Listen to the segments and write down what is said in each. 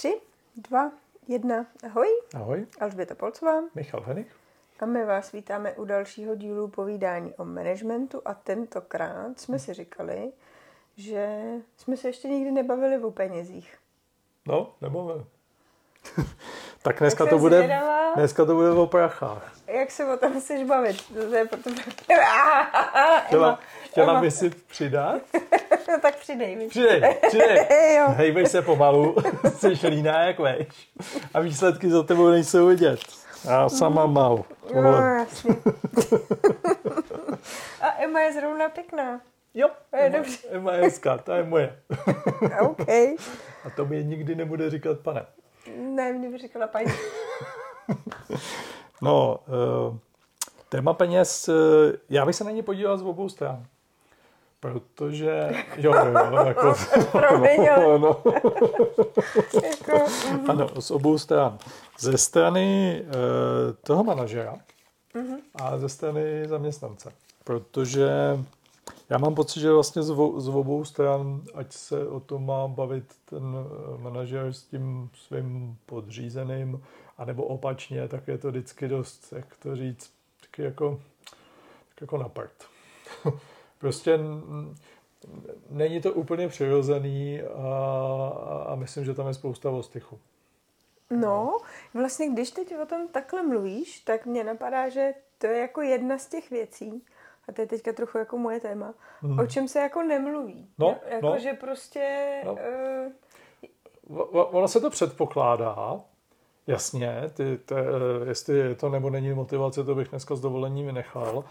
Tři, dva, jedna. Ahoj, Ahoj, Alžběta Polcová Michal Henich. a my vás vítáme u dalšího dílu povídání o managementu a tentokrát jsme si říkali, že jsme se ještě nikdy nebavili o penězích. No, nebo tak dneska Tak to, bude, zvědavá. dneska to bude o prachách. Jak se o tom chceš bavit? To je proto... Chtěla, chtěla by si přidat? No tak přidej mi. Přidej, přidej. Hejbej se pomalu, jsi líná jak veš. A výsledky za tebou nejsou vidět. Já sama mám. No, Tohle. jasně. A Emma je zrovna pěkná. Jo, je Emma, dobře. Emma je hezká, ta je moje. OK. A to mi nikdy nebude říkat pane. Ne, mě by říkala paní. No, uh, téma peněz, uh, já bych se na ně podíval z obou stran. Protože, jo, jo, jako, Promiň, no, no, jako, ano, z obou stran. Ze strany uh, toho manažera a ze strany zaměstnance. Protože já mám pocit, že vlastně z, vo- z obou stran, ať se o tom má bavit ten eh, manažer s tím svým podřízeným, anebo opačně, tak je to vždycky dost, jak to říct, taky jako, tak jako na prd. prostě mm, není to úplně přirozený a, a myslím, že tam je spousta ostychu. No, vlastně když teď o tom takhle mluvíš, tak mě napadá, že to je jako jedna z těch věcí, a to je teďka trochu jako moje téma, Mhm. o čem se jako nemluví. No, jako, no. že prostě... No. eh, o- Ono se to předpokládá, jasně, ty, te, jestli je to nebo není motivace, to bych dneska s dovolením vynechal,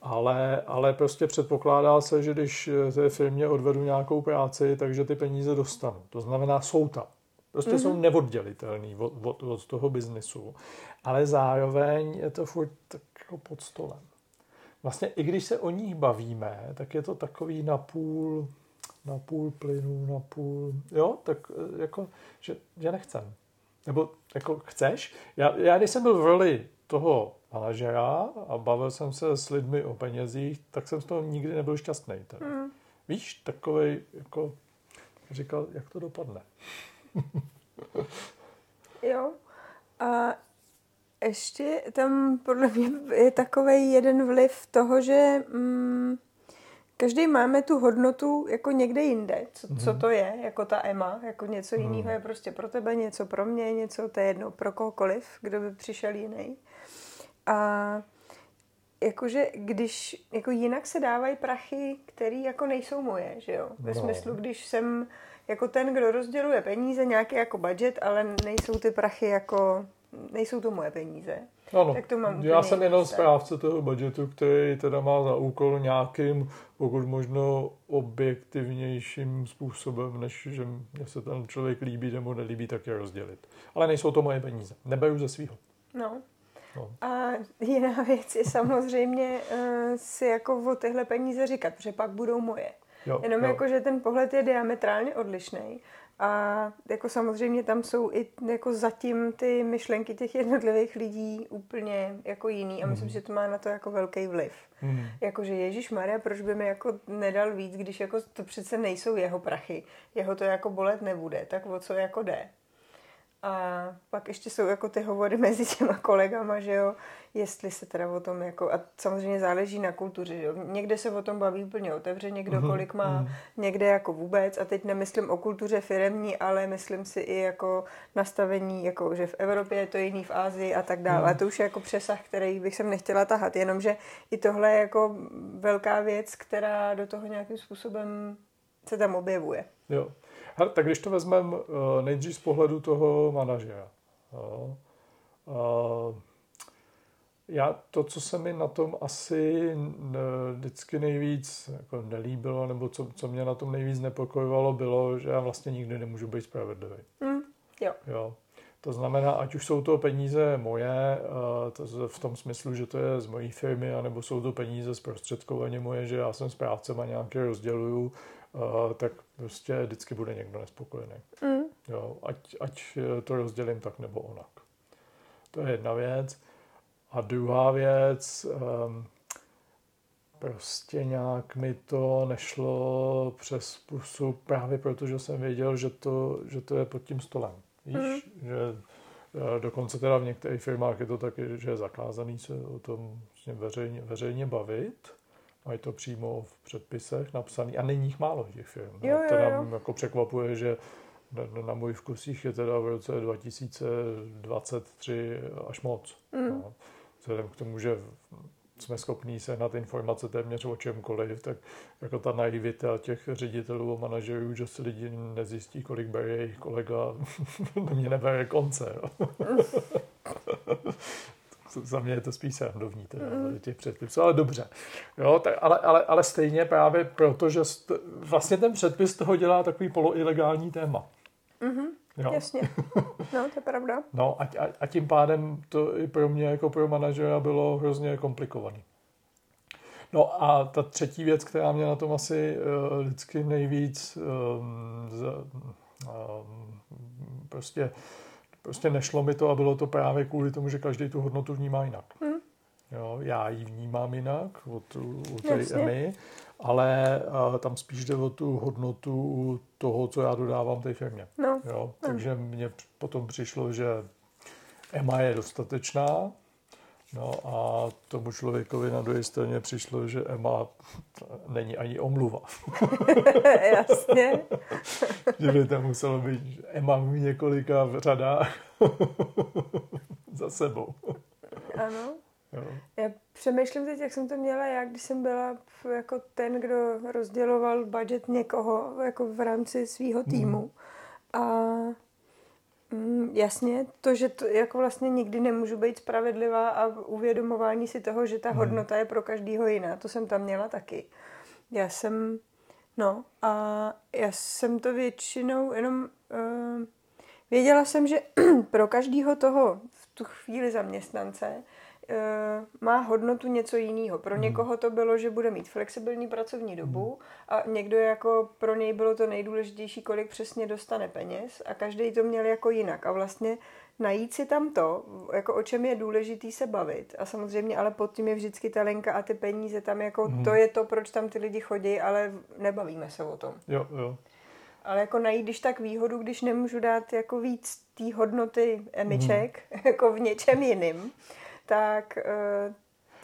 ale, ale prostě předpokládá se, že když té firmě odvedu nějakou práci, takže ty peníze dostanu. To znamená, jsou tam. Prostě mm-hmm. jsou neoddělitelný od, od, od toho biznesu, ale zároveň je to furt tak jako pod stolem. Vlastně i když se o nich bavíme, tak je to takový napůl, napůl plynu, napůl, jo, tak eh, jako, že, že nechcem. Nebo jako chceš? Já, já když jsem byl v roli toho manažera a bavil jsem se s lidmi o penězích, tak jsem z toho nikdy nebyl šťastný. Mm. Víš, takovej, jako říkal, jak to dopadne. Jo. A ještě tam podle mě je takový jeden vliv toho, že mm, každý máme tu hodnotu jako někde jinde. Co, co to je, jako ta Emma, jako něco jiného je prostě pro tebe, něco pro mě, něco, to je jedno pro kohokoliv, kdo by přišel jiný. A jakože když, jako jinak se dávají prachy, které jako nejsou moje, že jo? Ve No. smyslu, když jsem jako ten, kdo rozděluje peníze, nějaký jako budget, ale nejsou ty prachy jako, nejsou to moje peníze. Ano, Tak to mám já jsem jenom jiný správce toho budgetu, který teda má za úkol nějakým, pokud možno objektivnějším způsobem, než že mě se ten člověk líbí nebo nelíbí, tak je rozdělit. Ale nejsou to moje peníze. Neberu ze svého. No. No. A jiná věc je samozřejmě uh, si jako o tyhle peníze říkat, protože pak budou moje. Jo, Jenom jo. jako, že ten pohled je diametrálně odlišný. A jako samozřejmě tam jsou i jako zatím ty myšlenky těch jednotlivých lidí úplně jako jiný a myslím, Mhm. že to má na to jako velký vliv. Hmm. Jakože Ježíš Maria, proč by mi jako nedal víc, když jako to přece nejsou jeho prachy. Jeho to jako bolet nebude, tak o co jako jde. A pak ještě jsou jako ty hovory mezi těma kolegama, že jo, jestli se teda o tom jako, a samozřejmě záleží na kultuře, že jo. Někde se o tom baví úplně otevřeně, kdo Mhm, kolik má, mhm. někde jako vůbec, a teď nemyslím o kultuře firemní, ale myslím si i jako nastavení, jako že v Evropě je to jiný, v Ázii a tak dále. Mhm. A to už je jako přesah, který bych sem nechtěla tahat, jenomže i tohle je jako velká věc, která do toho nějakým způsobem se tam objevuje. Jo. Hele, tak když to vezmeme uh, nejdřív z pohledu toho manažera. Jo. Uh, já to, co se mi na tom asi vždycky nejvíc jako nelíbilo, nebo co, co mě na tom nejvíc nepokojovalo, bylo, že já vlastně nikdy nemůžu být spravedlivý. Hm, jo. Jo. To znamená, ať už jsou to peníze moje, eh, to v tom smyslu, že to je z mojí firmy, anebo jsou to peníze zprostředkovaně moje, že já jsem správcem a nějaké rozděluju, tak prostě vždycky bude někdo nespokojený. Hm. Jo. Ať, ať eh, to rozdělím tak nebo onak. To je jedna věc. A druhá věc, ehm, prostě nějak mi to nešlo přes pusu právě proto, že jsem věděl, že to, že to je pod tím stolem. Víš, mm. že eh, dokonce teda v některých firmách je to taky, že je zakázaný se o tom vlastně veřejně, veřejně bavit. Mají to přímo v předpisech napsaný a není jich málo těch firm. Jo, jo, to jo. nám jako překvapuje, že na, na můj vkusích je teda v roce 2023 až moc. Mm. No. Vzhledem k tomu, že jsme schopní sehnat informace téměř o čemkoliv, tak jako ta naivita těch ředitelů a manažerů, že si lidi nezjistí, kolik bere jejich kolega, mě nebere konce. Za mě je to spíš srandovní, teda, mm. těch předpisů, ale dobře. Jo, tak, ale, ale, ale stejně právě proto, že st- vlastně ten předpis toho dělá takový poloilegální téma. Mm-hmm. Jo. Jasně. No, to je pravda. No a, a, a tím pádem to i pro mě jako pro manažera bylo hrozně komplikovaný. No a ta třetí věc, která mě na tom asi uh, vždycky nejvíc um, z, um, prostě, prostě nešlo mi to a bylo to právě kvůli tomu, že každý tu hodnotu vnímá jinak. Hmm. Jo, já ji vnímám jinak od, od té Emmy, ale uh, tam spíš jde o tu hodnotu toho, co já dodávám té firmě. No. Jo, takže no. mně potom přišlo, že Emma je dostatečná, No a tomu člověkovi na druhé straně přišlo, že Emma není ani omluva. Jasně. že by tam muselo být Emma v několika řadách za sebou. Ano. Jo. Já přemýšlím teď, jak jsem to měla já, když jsem byla jako ten, kdo rozděloval budget někoho jako v rámci svého týmu. Hmm. A mm, jasně, to, že to jako vlastně nikdy nemůžu být spravedlivá a uvědomování si toho, že ta hmm. hodnota je pro každýho jiná, to jsem tam měla taky. Já jsem, no a já jsem to většinou jenom, uh, věděla jsem, že pro každýho toho v tu chvíli zaměstnance Eh, má hodnotu něco jiného. Pro hmm. někoho to bylo, že bude mít flexibilní pracovní dobu hmm. a někdo jako pro něj bylo to nejdůležitější, kolik přesně dostane peněz a každý to měl jako jinak. A vlastně najít si tam to, jako o čem je důležitý se bavit. A samozřejmě, ale pod tím je vždycky ta lenka a ty peníze tam jako, hmm. to je to, proč tam ty lidi chodí, ale nebavíme se o tom. Jo, jo. Ale jako najít, když tak výhodu, když nemůžu dát jako víc té hodnoty emiček, hmm. jako v něčem jiným, tak uh,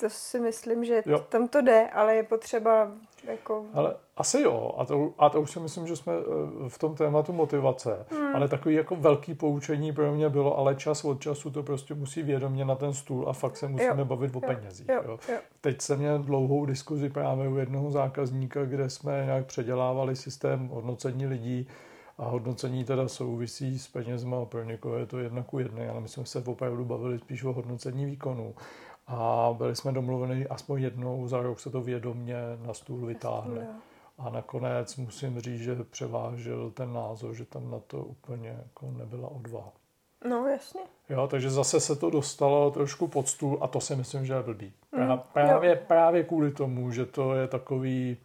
to si myslím, že jo. tam to jde, ale je potřeba jako... Ale asi jo, a to, a to už si myslím, že jsme eh, v tom tématu motivace, hmm. ale takový jako velký poučení pro mě bylo, ale čas od času to prostě musí vědomě na ten stůl a fakt se musíme jo. bavit o jo. penězích. Jo. Jo. Jo. Teď jsem měl dlouhou diskuzi právě u jednoho zákazníka, kde jsme nějak předělávali systém hodnocení lidí a hodnocení teda souvisí s penězma, pro někoho je to jedna ku jedné, ale my jsme se opravdu bavili spíš o hodnocení výkonu. A byli jsme domluveni aspoň jednou za rok se to vědomně na stůl vytáhne. A nakonec musím říct, že převážil ten názor, že tam na to úplně jako nebyla odvaha. No, jasně. Jo, takže zase se to dostalo trošku pod stůl a to si myslím, že je blbý. Mm, právě, právě kvůli tomu, že to je takový,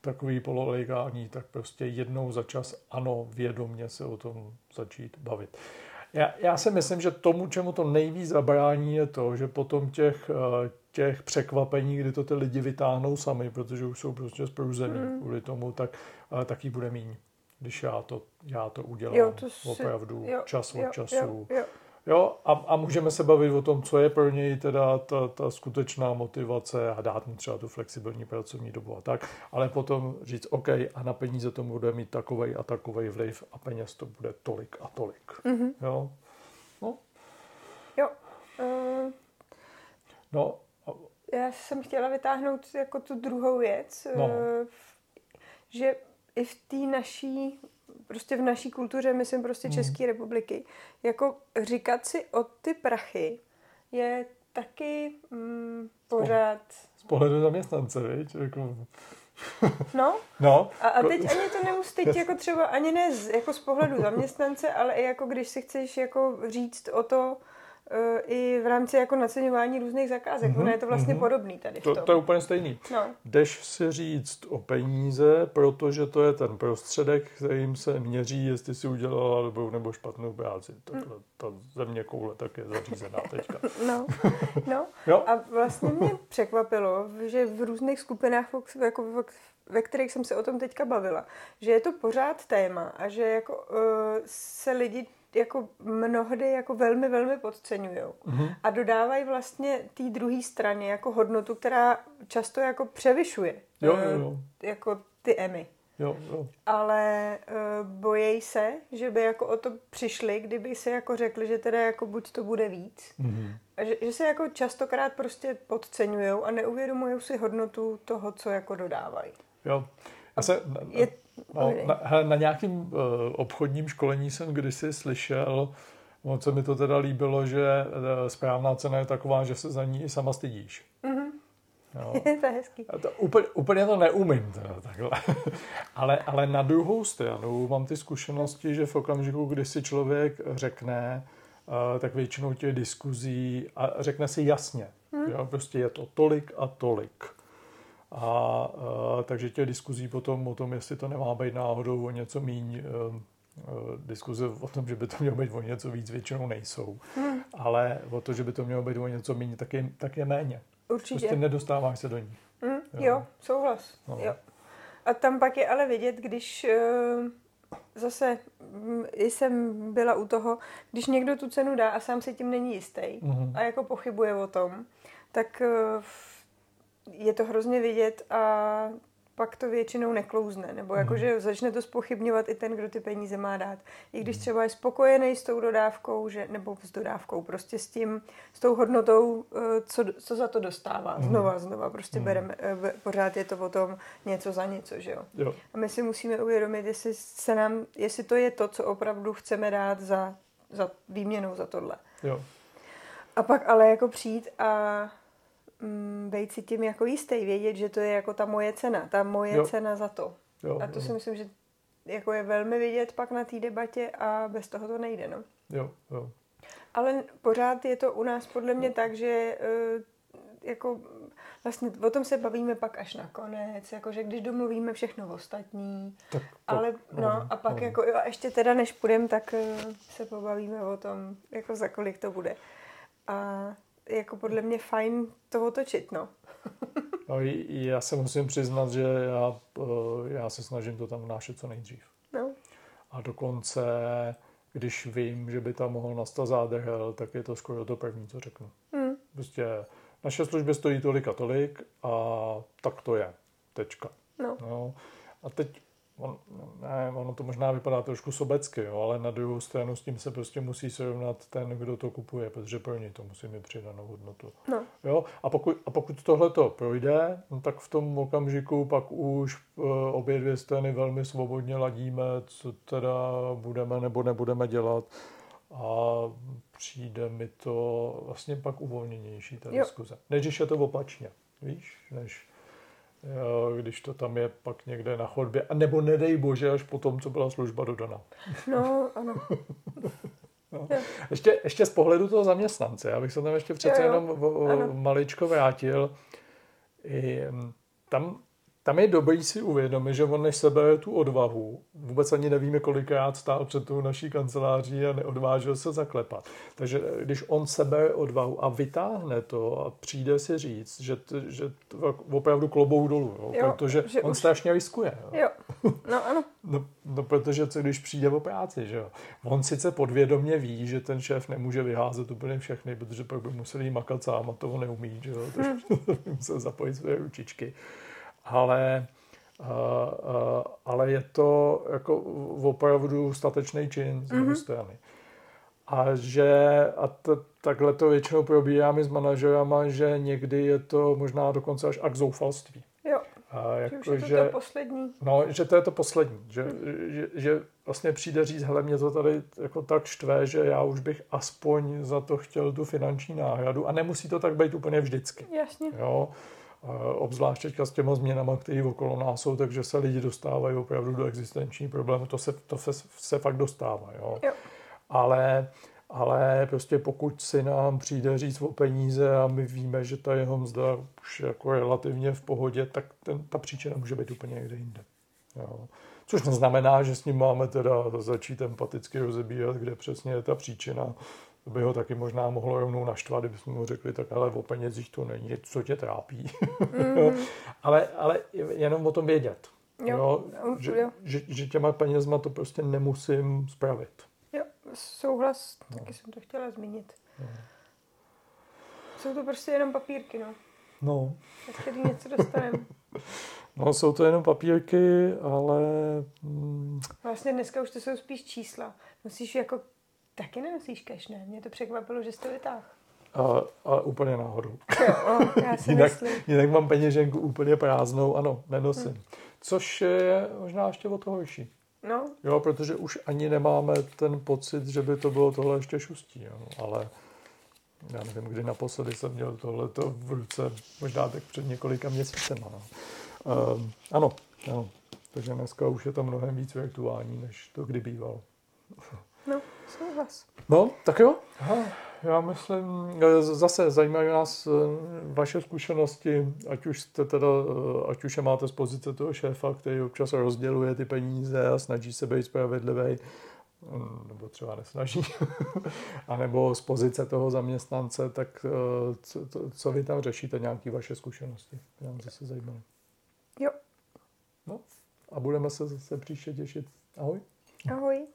takový pololegální, tak prostě jednou za čas ano, vědomně se o tom začít bavit. Já, já si myslím, že tomu, čemu to nejvíc zabrání, je to, že potom těch, eh, těch překvapení, kdy to ty lidi vytáhnou sami, protože už jsou prostě spruzený mm. kvůli tomu, tak taky bude míň, když já to, já to udělám jo, to si, opravdu jo, čas od jo, času. Jo, jo. Jo, a, a můžeme se bavit o tom, co je pro něj teda ta, ta skutečná motivace a dát mu třeba tu flexibilní pracovní dobu a tak, ale potom říct, OK, a na peníze to bude mít takovej a takovej vliv a peněz to bude tolik a tolik. Mm-hmm. Jo? No. Jo. Uh... No. Já jsem chtěla vytáhnout jako tu druhou věc, no. uh, že i v té naší prostě v naší kultuře, myslím prostě mm. České republiky, jako říkat si o ty prachy je taky mm, pořád... Z pohledu zaměstnance, víš? Jako... No, no. A, a teď ani to nemusí teď jako třeba ani ne z, jako z pohledu zaměstnance, ale i jako když si chceš jako říct o to, i v rámci jako naceňování různých zakázek. Mm-hmm, ono je to vlastně mm-hmm. podobný tady v tom. To, to je úplně stejný. No. Jdeš si říct o peníze, protože to je ten prostředek, kterým se měří, jestli si udělala dobrou nebo špatnou práci. Takhle, mm. ta země koule tak je zařízená teďka. No, no. jo? a vlastně mě překvapilo, že v různých skupinách, jako ve kterých jsem se o tom teďka bavila, že je to pořád téma a že jako uh, se lidi jako mnohdy jako velmi, velmi podceňují. Mm-hmm. A dodávají vlastně té druhé straně jako hodnotu, která často jako převyšuje jo, jo, jo. jako ty emy. Jo, jo. Ale uh, bojejí se, že by jako o to přišli, kdyby se jako řekli, že teda jako buď to bude víc. Mm-hmm. A že, že se jako častokrát prostě podceňují a neuvědomují si hodnotu toho, co jako dodávají. Jo. Já se, je, no, na, na nějakým uh, obchodním školení jsem kdysi slyšel, moc se mi to teda líbilo, že uh, správná cena je taková, že se za ní sama stydíš. Mm-hmm. Jo. to je hezký. To úplně, úplně to neumím, teda, takhle. ale, ale na druhou stranu mám ty zkušenosti, že v okamžiku, kdy si člověk řekne, uh, tak většinou těch diskuzí a řekne si jasně, hmm. jo, prostě je to tolik a tolik. A uh, takže těch diskuzí potom o tom, jestli to nemá být náhodou o něco míň, uh, diskuze o tom, že by to mělo být o něco víc, většinou nejsou. Hmm. Ale o to, že by to mělo být o něco méně, tak je, tak je méně. Určitě. Prostě nedostáváš se do ní. Mm, jo. jo, souhlas. No. Jo. A tam pak je ale vidět, když uh, zase jsem byla u toho, když někdo tu cenu dá a sám si tím není jistý mm-hmm. a jako pochybuje o tom, tak je to hrozně vidět a pak to většinou neklouzne, nebo jako, mm. že začne to spochybňovat i ten, kdo ty peníze má dát. I když mhm. třeba je spokojený s tou dodávkou, že, nebo s dodávkou, prostě s tím, s tou hodnotou, eh, co, co za to dostává. Mm. Znova, znova, prostě mm. bereme, eh, pořád je to o tom něco za něco, že jo? jo. A my si musíme uvědomit, jestli, se nám, jestli to je to, co opravdu chceme dát za, za výměnou za tohle. Jo. A pak ale jako přijít a mm, být si tím jako jistý, vědět, že to je jako ta moje cena, ta moje jo. cena za to. Jo, a to jo. si myslím, že jako je velmi vidět pak na té debatě a bez toho to nejde, no. Jo, jo. Ale pořád je to u nás podle mě tak, že uh, jako vlastně o tom se bavíme pak až nakonec, jakože když domluvíme všechno ostatní, tak, tak, ale no, no a pak no. jako jo, a ještě teda než půjdem, tak uh, se pobavíme o tom, jako za kolik to bude. A jako podle mě fajn to otočit, no. no já se musím přiznat, že já, eh, já se snažím to tam vnášet co nejdřív. No. A dokonce, když vím, že by tam mohl nastat zádrhel, tak je to skoro to první, co řeknu. Mm. Prostě naše služby stojí tolik a tolik a tak to je. Tečka. No. no. A teď on, ne, ono to možná vypadá trošku sobecky, jo, ale na druhou stranu s tím se prostě musí srovnat ten, kdo to kupuje, protože pro něj to musí mít přidanou hodnotu. No. Jo, a pokud, a pokud tohle to projde, no, tak v tom okamžiku pak už uh, obě dvě strany velmi svobodně ladíme, co teda budeme nebo nebudeme dělat a přijde mi to vlastně pak uvolněnější ta jo. diskuze. Než je to opačně, víš, než když to tam je pak někde na chodbě. A nebo nedej bože, až po tom, co byla služba dodaná. No, ano. no. Ještě, ještě z pohledu toho zaměstnance, já bych se tam ještě přece jo, jo. jenom o, maličko vrátil. I, tam tam je dobrý si uvědomit, že on než sebere tu odvahu, vůbec ani nevíme, kolikrát stál před tou naší kanceláří a neodvážil se zaklepat. Takže když on sebere odvahu a vytáhne to a přijde si říct, že, t, že t, opravdu klobou dolů, jo, jo, protože on už... strašně riskuje. Jo. jo. No ano. no, no, protože co když přijde o práci, že jo. On sice podvědomě ví, že ten šéf nemůže vyházet úplně všechny, protože pak by museli makat sám a toho neumí, že jo. Takže hmm. musel zapojit své ručičky ale, uh, uh, ale je to jako opravdu statečný čin z mm-hmm. strany. A že, a t, takhle to většinou probíráme s manažerama, že někdy je to možná dokonce až k zoufalství. Jo. A jako, že, že to poslední. No, že to je to poslední. Že, hmm. že, že vlastně přijde říct, hele, mě to tady jako tak štve, že já už bych aspoň za to chtěl tu finanční náhradu a nemusí to tak být úplně vždycky. Jasně. Jo obzvlášť teďka s těma změnama, které okolo nás jsou, takže se lidi dostávají opravdu do existenční problémů. To se, to se, se fakt dostává. Jo? Jo. Ale, ale prostě pokud si nám přijde říct o peníze a my víme, že ta jeho mzda už jako relativně v pohodě, tak ten, ta příčina může být úplně někde jinde. Jo. Což neznamená, že s ním máme teda začít empaticky rozebírat, kde přesně je ta příčina. To by ho taky možná mohlo rovnou naštvat, kdybychom mu řekli, tak ale o penězích to není, co tě trápí. Mm-hmm. ale, ale jenom o tom vědět. Jo, jo, že, jo. Že, že těma penězma to prostě nemusím spravit. Jo, souhlas, taky jsem to chtěla zmínit. Jsou to prostě jenom papírky, no. No, Na který něco dostaneme. no jsou to jenom papírky, ale mm, Vlastně dneska už to jsou spíš čísla. Nosíš jako, taky nenosíš cash, ne? Mě to překvapilo, že jsi to vytáhl. a, a úplně náhodou. Jo, já si Jinak, myslím. jinak mám peněženku úplně prázdnou, ano, nenosím. Což je možná ještě o to horší. No, Jo, protože už ani nemáme ten pocit, že by to bylo tohle ještě šustí, jo. ale já nevím, kdy naposledy jsem měl tohleto v ruce, možná tak před několika měsíci. No. Um, ano, ano, takže dneska už je to mnohem víc virtuální, než to kdy bývalo. No, souhlas. No, tak jo. Aha, já myslím, eh, zase zajímají nás eh, vaše zkušenosti, ať už jste teda, eh, ať už je máte z pozice toho šéfa, který občas rozděluje ty peníze a snaží se být spravedlivý, mm, nebo třeba nesnaží, a nebo z pozice toho zaměstnance, tak co, co, co vy tam řešíte, nějaké vaše zkušenosti? Nám zase zajímavé. Jo, No, a budeme se zase příště těšit. Ahoj. ahoj.